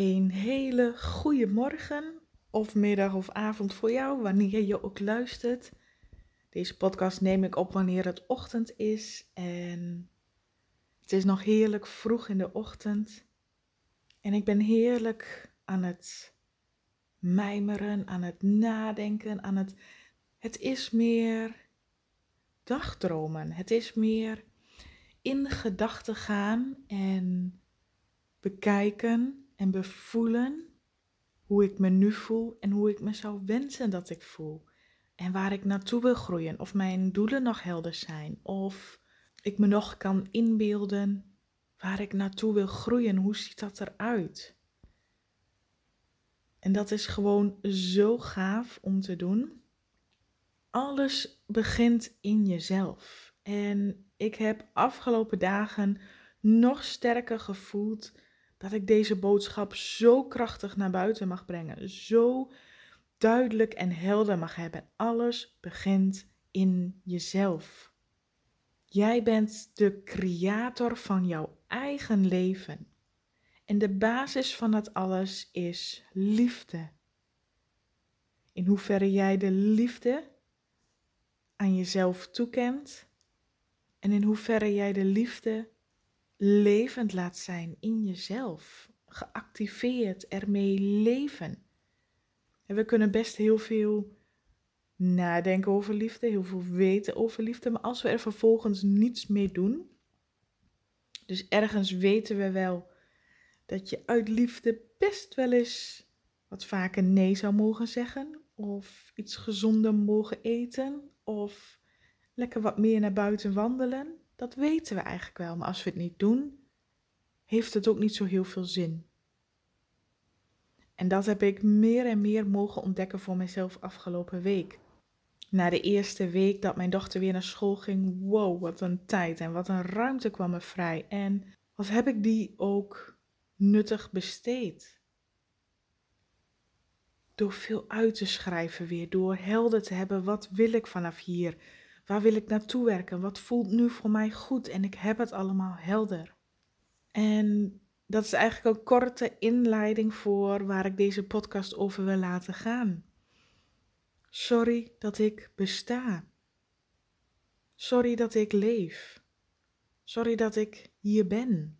Een hele goede morgen of middag of avond voor jou, wanneer je ook luistert. Deze podcast neem ik op wanneer het ochtend is en het is nog heerlijk vroeg in de ochtend. En ik ben heerlijk aan het mijmeren, aan het nadenken, aan het. Het is meer dagdromen. Het is meer in gedachten gaan en bekijken en bevoelen hoe ik me nu voel en hoe ik me zou wensen dat ik voel. En waar ik naartoe wil groeien, of mijn doelen nog helder zijn, of ik me nog kan inbeelden waar ik naartoe wil groeien, hoe ziet dat eruit? En dat is gewoon zo gaaf om te doen. Alles begint in jezelf. En ik heb afgelopen dagen nog sterker gevoeld dat ik deze boodschap zo krachtig naar buiten mag brengen. Zo duidelijk en helder mag hebben. Alles begint in jezelf. Jij bent de creator van jouw eigen leven. En de basis van dat alles is liefde. In hoeverre jij de liefde aan jezelf toekent en in hoeverre jij de liefde levend laat zijn in jezelf. Geactiveerd ermee leven. En we kunnen best heel veel nadenken over liefde, heel veel weten over liefde, maar als we er vervolgens niets mee doen, dus ergens weten we wel dat je uit liefde best wel eens wat vaker nee zou mogen zeggen, of iets gezonder mogen eten, of lekker wat meer naar buiten wandelen. Dat weten we eigenlijk wel, maar als we het niet doen, heeft het ook niet zo heel veel zin. En dat heb ik meer en meer mogen ontdekken voor mezelf afgelopen week. Na de eerste week dat mijn dochter weer naar school ging, wow, wat een tijd en wat een ruimte kwam er vrij. En wat heb ik die ook nuttig besteed? Door veel uit te schrijven weer, door helder te hebben, wat wil ik vanaf hier? Waar wil ik naartoe werken? Wat voelt nu voor mij goed? En ik heb het allemaal helder. En dat is eigenlijk een korte inleiding voor waar ik deze podcast over wil laten gaan. Sorry dat ik besta. Sorry dat ik leef. Sorry dat ik hier ben.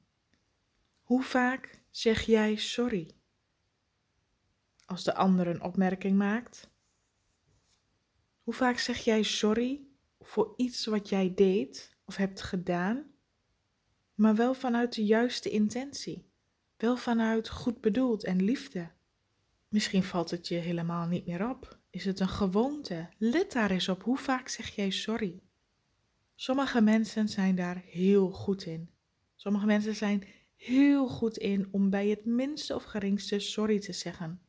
Hoe vaak zeg jij sorry? Als de ander een opmerking maakt? Hoe vaak zeg jij sorry voor iets wat jij deed of hebt gedaan, maar wel vanuit de juiste intentie, wel vanuit goed bedoeld en liefde. Misschien valt het je helemaal niet meer op. Is het een gewoonte? Let daar eens op. Hoe vaak zeg jij sorry? Sommige mensen zijn daar heel goed in. Sommige mensen zijn heel goed in om bij het minste of geringste sorry te zeggen.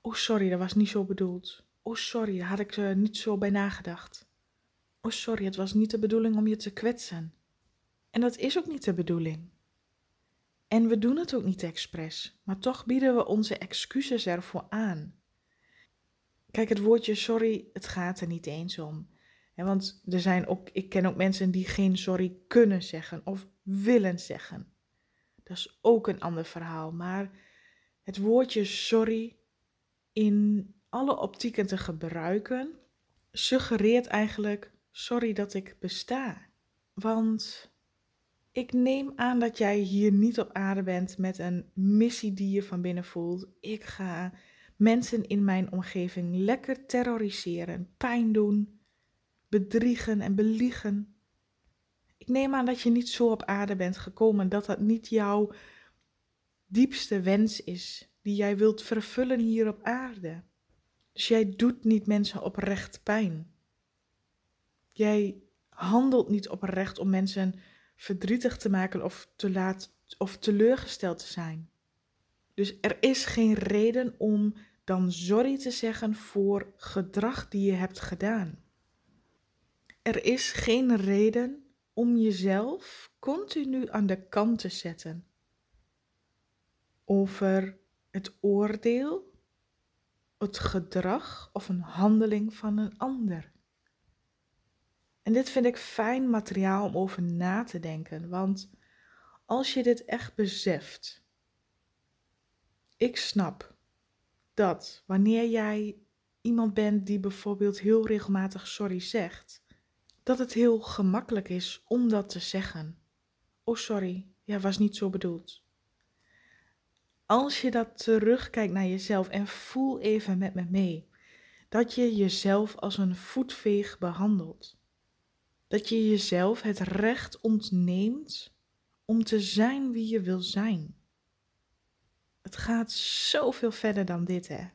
Oh, sorry, dat was niet zo bedoeld. Oh, sorry, had ik er niet zo bij nagedacht. Oh, sorry, het was niet de bedoeling om je te kwetsen. En dat is ook niet de bedoeling. En we doen het ook niet expres, maar toch bieden we onze excuses ervoor aan. Kijk, het woordje sorry, het gaat er niet eens om. want er zijn ook, ik ken ook mensen die geen sorry kunnen zeggen of willen zeggen. Dat is ook een ander verhaal. Maar het woordje sorry in alle optieken te gebruiken, suggereert eigenlijk: sorry dat ik besta. Want ik neem aan dat jij hier niet op aarde bent met een missie die je van binnen voelt. Ik ga mensen in mijn omgeving lekker terroriseren, pijn doen, bedriegen en beliegen. Ik neem aan dat je niet zo op aarde bent gekomen, dat dat niet jouw diepste wens is die jij wilt vervullen hier op aarde. Dus jij doet niet mensen oprecht pijn. Jij handelt niet oprecht om mensen verdrietig te maken of, te laat, of teleurgesteld te zijn. Dus er is geen reden om dan sorry te zeggen voor gedrag die je hebt gedaan. Er is geen reden om jezelf continu aan de kant te zetten over het oordeel het gedrag of een handeling van een ander. En dit vind ik fijn materiaal om over na te denken, want als je dit echt beseft, ik snap dat wanneer jij iemand bent die bijvoorbeeld heel regelmatig sorry zegt, dat het heel gemakkelijk is om dat te zeggen. Oh, sorry, ja, was niet zo bedoeld. Als je dat terugkijkt naar jezelf en voel even met me mee dat je jezelf als een voetveeg behandelt. Dat je jezelf het recht ontneemt om te zijn wie je wil zijn. Het gaat zoveel verder dan dit, hè?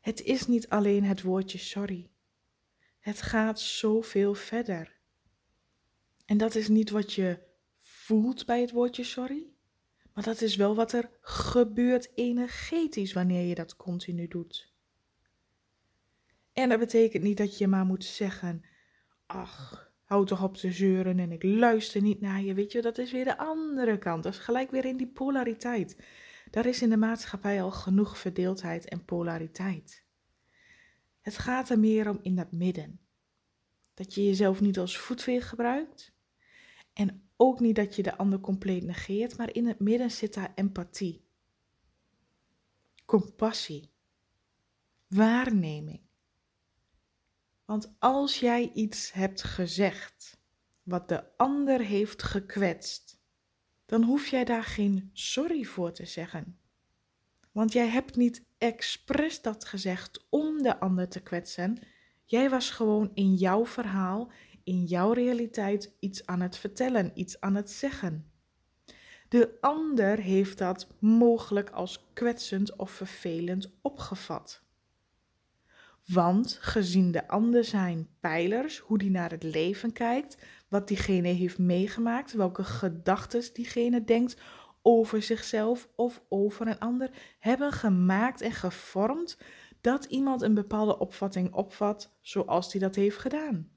Het is niet alleen het woordje sorry. Het gaat zoveel verder. En dat is niet wat je voelt bij het woordje sorry, maar dat is wel wat er gebeurt energetisch wanneer je dat continu doet. En dat betekent niet dat je maar moet zeggen: Ach, hou toch op te zeuren en ik luister niet naar je. Weet je, dat is weer de andere kant. Dat is gelijk weer in die polariteit. Daar is in de maatschappij al genoeg verdeeldheid en polariteit. Het gaat er meer om in dat midden. Dat je jezelf niet als voetveeg gebruikt. En ook niet dat je de ander compleet negeert, maar in het midden zit daar empathie, compassie, waarneming. Want als jij iets hebt gezegd wat de ander heeft gekwetst, dan hoef jij daar geen sorry voor te zeggen. Want jij hebt niet expres dat gezegd om de ander te kwetsen. Jij was gewoon in jouw verhaal, in jouw realiteit iets aan het vertellen, iets aan het zeggen. De ander heeft dat mogelijk als kwetsend of vervelend opgevat. Want gezien de ander zijn pijlers, hoe die naar het leven kijkt, wat diegene heeft meegemaakt, welke gedachten diegene denkt over zichzelf of over een ander, hebben gemaakt en gevormd dat iemand een bepaalde opvatting opvat zoals hij dat heeft gedaan.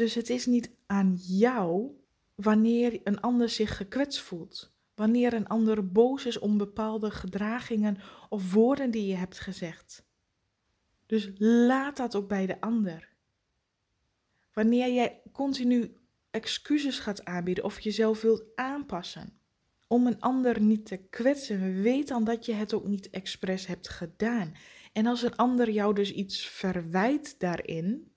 Dus het is niet aan jou wanneer een ander zich gekwetst voelt, wanneer een ander boos is om bepaalde gedragingen of woorden die je hebt gezegd. Dus laat dat ook bij de ander. Wanneer jij continu excuses gaat aanbieden of jezelf wilt aanpassen om een ander niet te kwetsen, weet dan dat je het ook niet expres hebt gedaan. En als een ander jou dus iets verwijt daarin,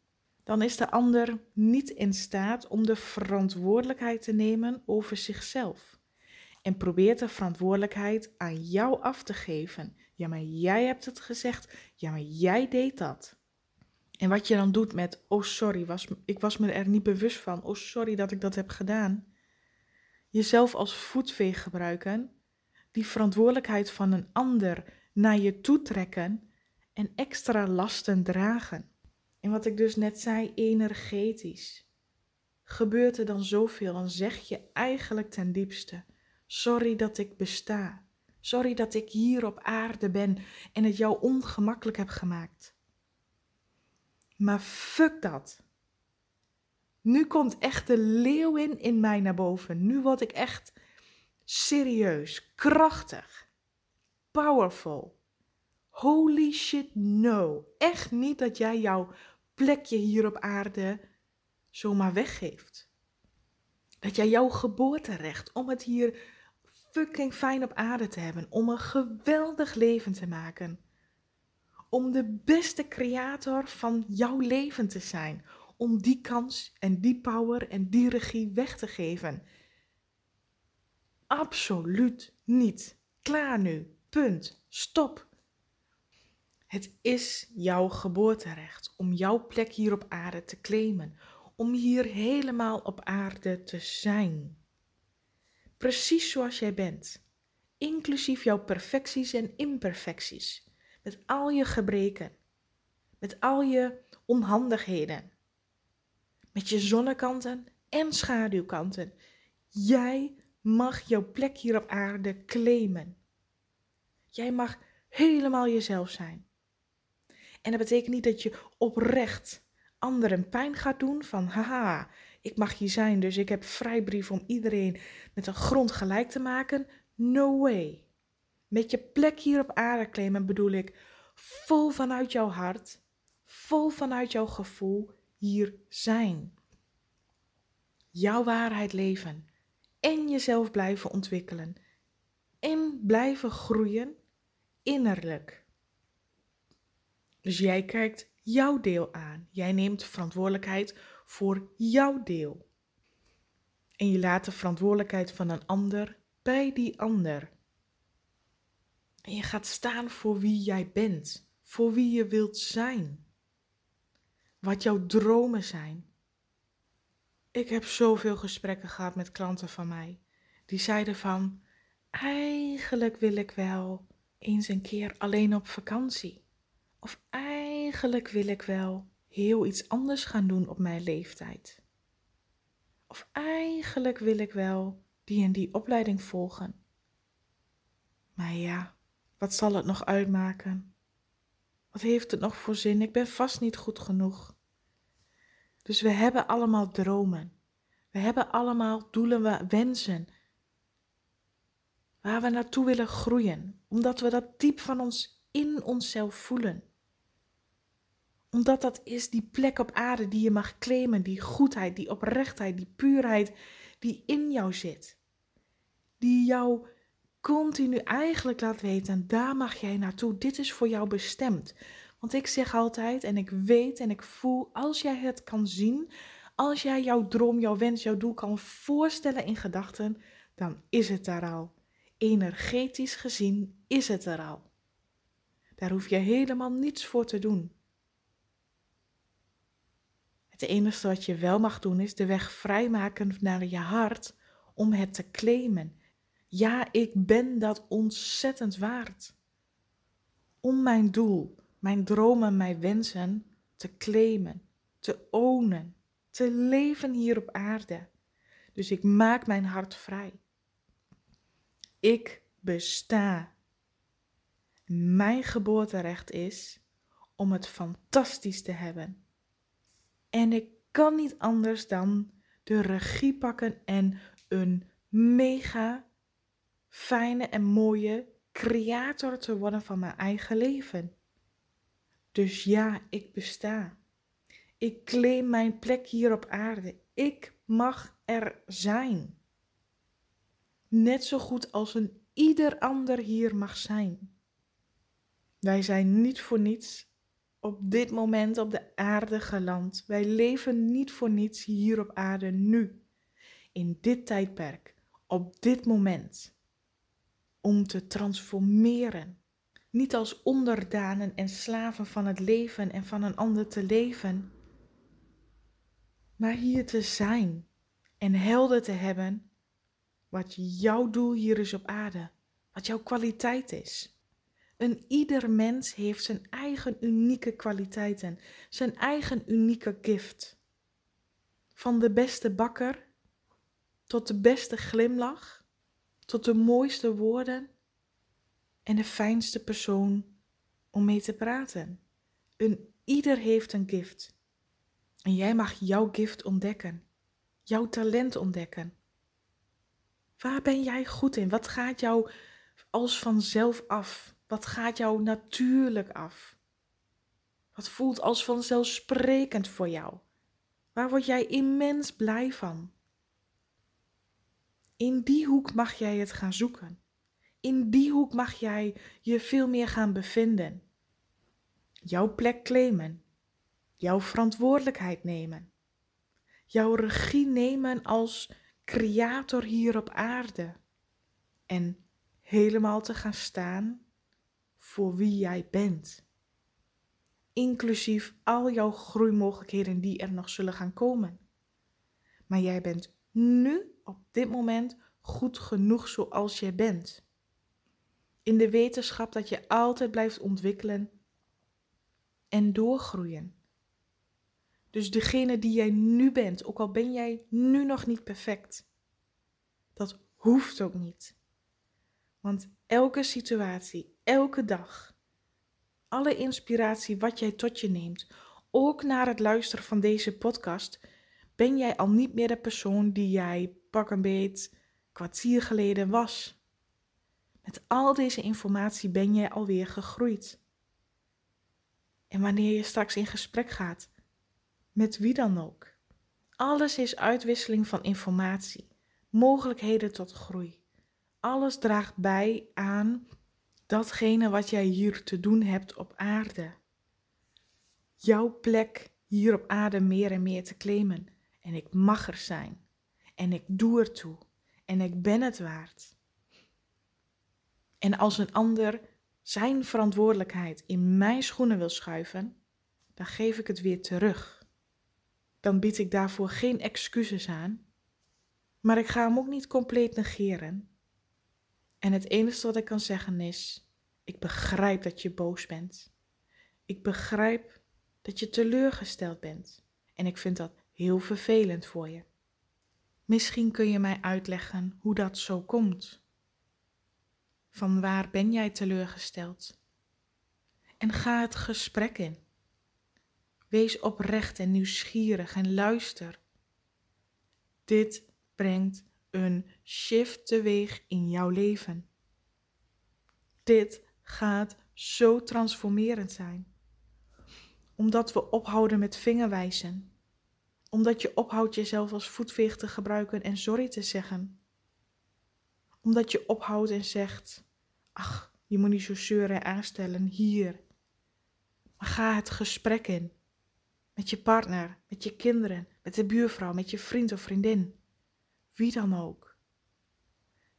dan is de ander niet in staat om de verantwoordelijkheid te nemen over zichzelf. En probeert de verantwoordelijkheid aan jou af te geven. Ja, maar jij hebt het gezegd. Ja, maar jij deed dat. En wat je dan doet met, oh sorry, was, ik was me er niet bewust van. Oh sorry dat ik dat heb gedaan. Jezelf als voetveeg gebruiken. Die verantwoordelijkheid van een ander naar je toe trekken en extra lasten dragen. En wat ik dus net zei, energetisch. Gebeurt er dan zoveel, dan zeg je eigenlijk ten diepste: Sorry dat ik besta. Sorry dat ik hier op aarde ben en het jou ongemakkelijk heb gemaakt. Maar fuck dat. Nu komt echt de leeuwin in mij naar boven. Nu word ik echt serieus, krachtig, powerful. Holy shit, no. Echt niet dat jij jouw plekje hier op aarde zomaar weggeeft. Dat jij jouw geboorterecht om het hier fucking fijn op aarde te hebben, om een geweldig leven te maken. Om de beste creator van jouw leven te zijn. Om die kans en die power en die regie weg te geven. Absoluut niet. Klaar nu. Punt. Stop. Het is jouw geboorterecht om jouw plek hier op aarde te claimen. Om hier helemaal op aarde te zijn precies zoals jij bent, inclusief jouw perfecties en imperfecties, met al je gebreken, met al je onhandigheden, met je zonnekanten en schaduwkanten. Jij mag jouw plek hier op aarde claimen. Jij mag helemaal jezelf zijn. En dat betekent niet dat je oprecht anderen pijn gaat doen van haha, ik mag hier zijn, dus ik heb vrijbrief om iedereen met een grond gelijk te maken. No way. Met je plek hier op aarde claimen bedoel ik vol vanuit jouw hart, vol vanuit jouw gevoel hier zijn. Jouw waarheid leven en jezelf blijven ontwikkelen. en blijven groeien innerlijk. Dus jij kijkt jouw deel aan. Jij neemt verantwoordelijkheid voor jouw deel. En je laat de verantwoordelijkheid van een ander bij die ander. En je gaat staan voor wie jij bent, voor wie je wilt zijn. Wat jouw dromen zijn. Ik heb zoveel gesprekken gehad met klanten van mij. Die zeiden van, eigenlijk wil ik wel eens een keer alleen op vakantie. Of eigenlijk wil ik wel heel iets anders gaan doen op mijn leeftijd. Of eigenlijk wil ik wel die en die opleiding volgen. Maar ja, wat zal het nog uitmaken? Wat heeft het nog voor zin? Ik ben vast niet goed genoeg. Dus we hebben allemaal dromen. We hebben allemaal doelen, wensen. Waar we naartoe willen groeien. Omdat we dat diep van ons in onszelf voelen. Omdat dat is die plek op aarde die je mag claimen. Die goedheid, die oprechtheid, die puurheid die in jou zit. Die jou continu eigenlijk laat weten, daar mag jij naartoe. Dit is voor jou bestemd. Want ik zeg altijd en ik weet en ik voel, als jij het kan zien, als jij jouw droom, jouw wens, jouw doel kan voorstellen in gedachten, dan is het daar al. Energetisch gezien is het er al. Daar hoef je helemaal niets voor te doen. Het enige wat je wel mag doen is de weg vrijmaken naar je hart om het te claimen. Ja, ik ben dat ontzettend waard. Om mijn doel, mijn dromen, mijn wensen te claimen, te ownen, te leven hier op aarde. Dus ik maak mijn hart vrij. Ik besta. Mijn geboorterecht is om het fantastisch te hebben. En ik kan niet anders dan de regie pakken en een mega fijne en mooie creator te worden van mijn eigen leven. Dus ja, ik besta. Ik claim mijn plek hier op aarde. Ik mag er zijn. Net zo goed als een ieder ander hier mag zijn. Wij zijn niet voor niets op dit moment op de aarde geland. Wij leven niet voor niets hier op aarde nu, in dit tijdperk, op dit moment, om te transformeren. Niet als onderdanen en slaven van het leven en van een ander te leven, maar hier te zijn en helder te hebben wat jouw doel hier is op aarde, wat jouw kwaliteit is. Een ieder mens heeft zijn eigen unieke kwaliteiten, zijn eigen unieke gift. Van de beste bakker tot de beste glimlach, tot de mooiste woorden en de fijnste persoon om mee te praten. Een ieder heeft een gift. En jij mag jouw gift ontdekken, jouw talent ontdekken. Waar ben jij goed in? Wat gaat jou als vanzelf af? Wat gaat jou natuurlijk af? Wat voelt als vanzelfsprekend voor jou? Waar word jij immens blij van? In die hoek mag jij het gaan zoeken. In die hoek mag jij je veel meer gaan bevinden. Jouw plek claimen. Jouw verantwoordelijkheid nemen. Jouw regie nemen als creator hier op aarde. En helemaal te gaan staan voor wie jij bent. Inclusief al jouw groeimogelijkheden die er nog zullen gaan komen. Maar jij bent nu op dit moment goed genoeg zoals jij bent. In de wetenschap dat je altijd blijft ontwikkelen en doorgroeien. Dus degene die jij nu bent, ook al ben jij nu nog niet perfect, dat hoeft ook niet. Want elke situatie, elke dag, alle inspiratie wat jij tot je neemt, ook naar het luisteren van deze podcast, ben jij al niet meer de persoon die jij pak een beet kwartier geleden was. Met al deze informatie ben jij alweer gegroeid. En wanneer je straks in gesprek gaat met wie dan ook. Alles is uitwisseling van informatie, mogelijkheden tot groei. alles draagt bij aan datgene wat jij hier te doen hebt op aarde. Jouw plek hier op aarde meer en meer te claimen. En ik mag er zijn. En ik doe ertoe. En ik ben het waard. En als een ander zijn verantwoordelijkheid in mijn schoenen wil schuiven, dan geef ik het weer terug. Dan bied ik daarvoor geen excuses aan, maar ik ga hem ook niet compleet negeren. En het enige wat ik kan zeggen is: ik begrijp dat je boos bent. Ik begrijp dat je teleurgesteld bent. En ik vind dat heel vervelend voor je. Misschien kun je mij uitleggen hoe dat zo komt. Van waar ben jij teleurgesteld? En ga het gesprek in. Wees oprecht en nieuwsgierig en luister. Dit brengt een shift teweeg in jouw leven. Dit gaat zo transformerend zijn. Omdat we ophouden met vingerwijzen. Omdat je ophoudt jezelf als voetveeg te gebruiken en sorry te zeggen. Omdat je ophoudt en zegt: Ach, je moet niet zo zeuren en aanstellen hier. Maar ga het gesprek in. Met je partner, met je kinderen, met de buurvrouw, met je vriend of vriendin. Wie dan ook.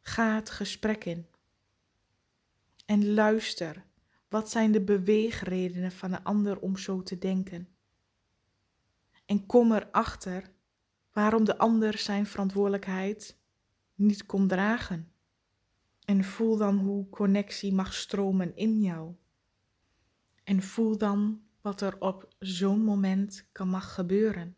Ga het gesprek in. En luister. Wat zijn de beweegredenen van een ander om zo te denken? En kom erachter waarom de ander zijn verantwoordelijkheid niet kon dragen. En voel dan hoe connectie mag stromen in jou. En voel dan wat er op zo'n moment kan mag gebeuren.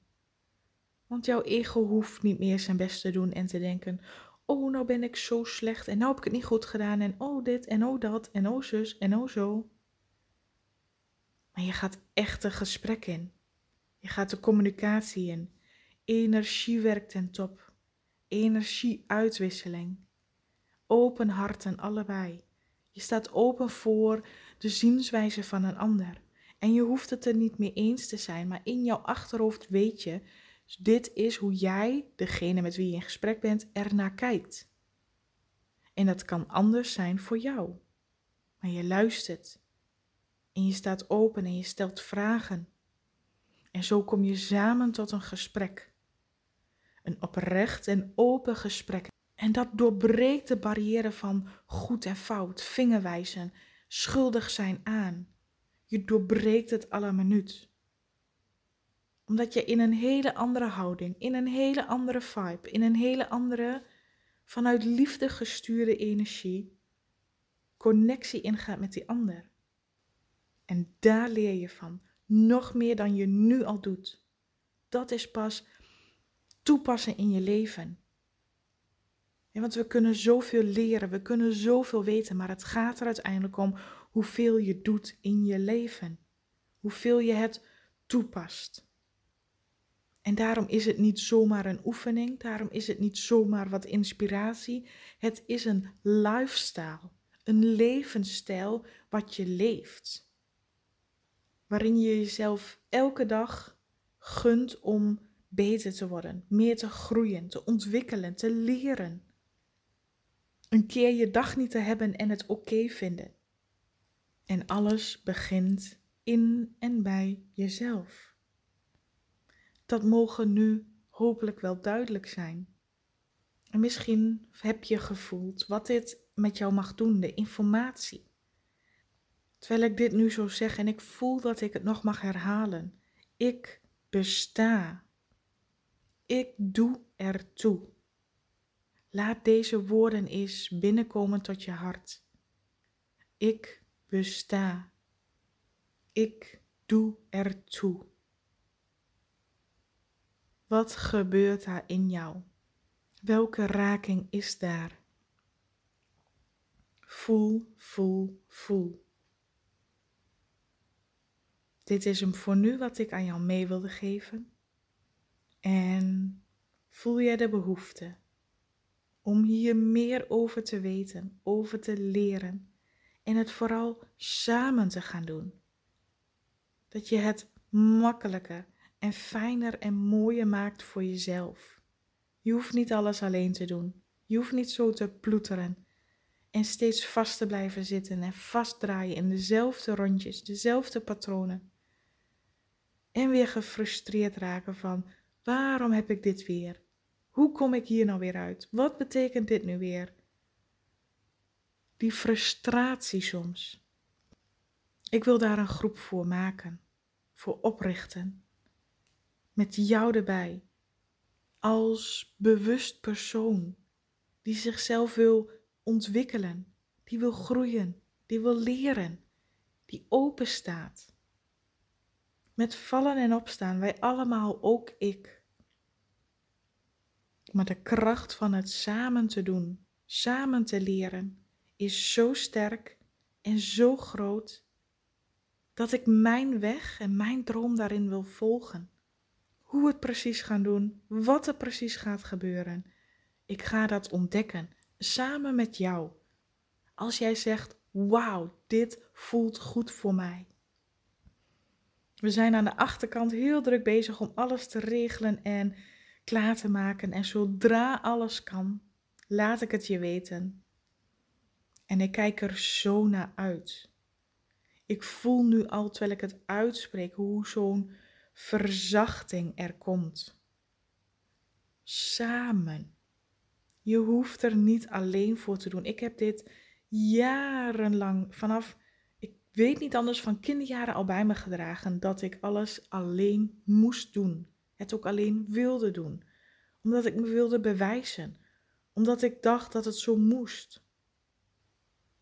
Want jouw ego hoeft niet meer zijn best te doen en te denken: Oh, nou ben ik zo slecht en nou heb ik het niet goed gedaan en oh dit en oh dat en oh zus en oh zo. Maar je gaat echt een gesprek in. Je gaat de communicatie in. Energie werkt ten top. Energieuitwisseling. Open harten allebei. Je staat open voor de zienswijze van een ander. En je hoeft het er niet mee eens te zijn, maar in jouw achterhoofd weet je, dit is hoe jij, degene met wie je in gesprek bent, ernaar kijkt. En dat kan anders zijn voor jou. Maar je luistert. En je staat open en je stelt vragen. En zo kom je samen tot een gesprek. Een oprecht en open gesprek. En dat doorbreekt de barrière van goed en fout, vingerwijzen, schuldig zijn aan. Je doorbreekt het alle minuut. Omdat je in een hele andere houding, in een hele andere vibe, in een hele andere, vanuit liefde gestuurde energie, connectie ingaat met die ander. En daar leer je van, nog meer dan je nu al doet. Dat is pas toepassen in je leven. Want we kunnen zoveel leren, we kunnen zoveel weten, maar het gaat er uiteindelijk om hoeveel je doet in je leven. Hoeveel je het toepast. En daarom is het niet zomaar een oefening, daarom is het niet zomaar wat inspiratie. Het is een lifestyle, een levensstijl wat je leeft. Waarin je jezelf elke dag gunt om beter te worden, meer te groeien, te ontwikkelen, te leren. Een keer je dag niet te hebben en het oké vinden. En alles begint in en bij jezelf. Dat mogen nu hopelijk wel duidelijk zijn. En misschien heb je gevoeld wat dit met jou mag doen, de informatie. Terwijl ik dit nu zo zeg en ik voel dat ik het nog mag herhalen. Ik besta. Ik doe ertoe. Laat deze woorden eens binnenkomen tot je hart. Ik besta. Ik doe ertoe. Wat gebeurt daar in jou? Welke raking is daar? Voel, voel, voel. Dit is hem voor nu wat ik aan jou mee wilde geven. En voel jij de behoefte om hier meer over te weten, over te leren en het vooral samen te gaan doen. Dat je het makkelijker en fijner en mooier maakt voor jezelf. Je hoeft niet alles alleen te doen. Je hoeft niet zo te ploeteren. En steeds vast te blijven zitten en vastdraaien in dezelfde rondjes, dezelfde patronen. En weer gefrustreerd raken van waarom heb ik dit weer? Hoe kom ik hier nou weer uit? Wat betekent dit nu weer? Die frustratie soms. Ik wil daar een groep voor maken, voor oprichten. Met jou erbij. Als bewust persoon die zichzelf wil ontwikkelen, die wil groeien, die wil leren, die open staat. Met vallen en opstaan, wij allemaal, ook ik. Maar de kracht van het samen te doen, samen te leren, is zo sterk en zo groot dat ik mijn weg en mijn droom daarin wil volgen. Hoe het precies gaan doen, wat er precies gaat gebeuren. Ik ga dat ontdekken, samen met jou. Als jij zegt, wauw, dit voelt goed voor mij. We zijn aan de achterkant heel druk bezig om alles te regelen en klaar te maken. En zodra alles kan, laat ik het je weten. En ik kijk er zo naar uit. Ik voel nu al, terwijl ik het uitspreek, hoe zo'n verzachting er komt. Samen. Je hoeft er niet alleen voor te doen. Ik heb dit jarenlang, vanaf, ik weet niet anders, van kinderjaren al bij me gedragen, dat ik alles alleen moest doen. Het ook alleen wilde doen. Omdat ik me wilde bewijzen. Omdat ik dacht dat het zo moest.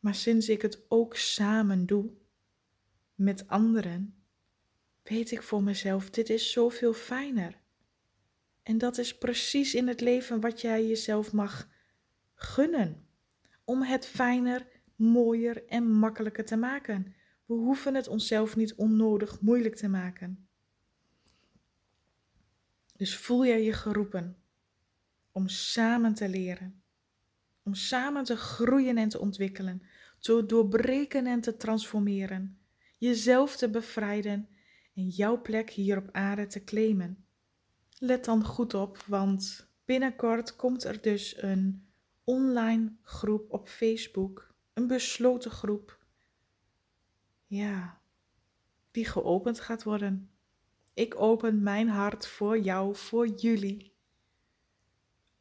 Maar sinds ik het ook samen doe, met anderen, weet ik voor mezelf, dit is zoveel fijner. En dat is precies in het leven wat jij jezelf mag gunnen. Om het fijner, mooier en makkelijker te maken. We hoeven het onszelf niet onnodig moeilijk te maken. Dus voel jij je geroepen om samen te leren, om samen te groeien en te ontwikkelen, te doorbreken en te transformeren, jezelf te bevrijden en jouw plek hier op aarde te claimen. Let dan goed op, want binnenkort komt er dus een online groep op Facebook, een besloten groep. Ja, die geopend gaat worden. Ik open mijn hart voor jou, voor jullie,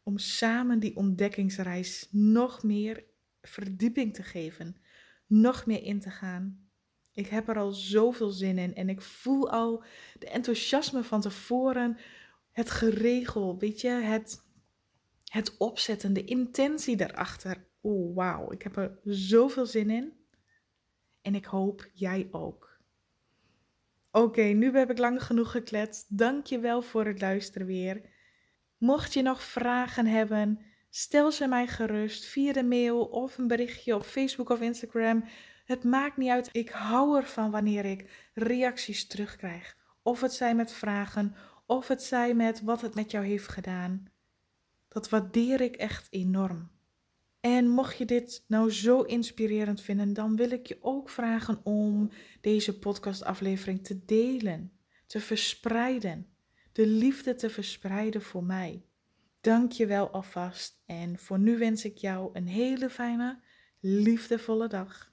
om samen die ontdekkingsreis nog meer verdieping te geven, nog meer in te gaan. Ik heb er al zoveel zin in en ik voel al de enthousiasme van tevoren, het geregel, weet je, het, het opzetten, de intentie daarachter. Oeh, wauw, ik heb er zoveel zin in. En ik hoop jij ook. Oké, nu heb ik lang genoeg gekletst. Dank je wel voor het luisteren weer. Mocht je nog vragen hebben, stel ze mij gerust via de mail of een berichtje op Facebook of Instagram. Het maakt niet uit. Ik hou ervan wanneer ik reacties terugkrijg. Of het zij met vragen, of het zij met wat het met jou heeft gedaan. Dat waardeer ik echt enorm. En mocht je dit nou zo inspirerend vinden, dan wil ik je ook vragen om deze podcastaflevering te delen, te verspreiden, de liefde te verspreiden voor mij. Dank je wel alvast en voor nu wens ik jou een hele fijne, liefdevolle dag.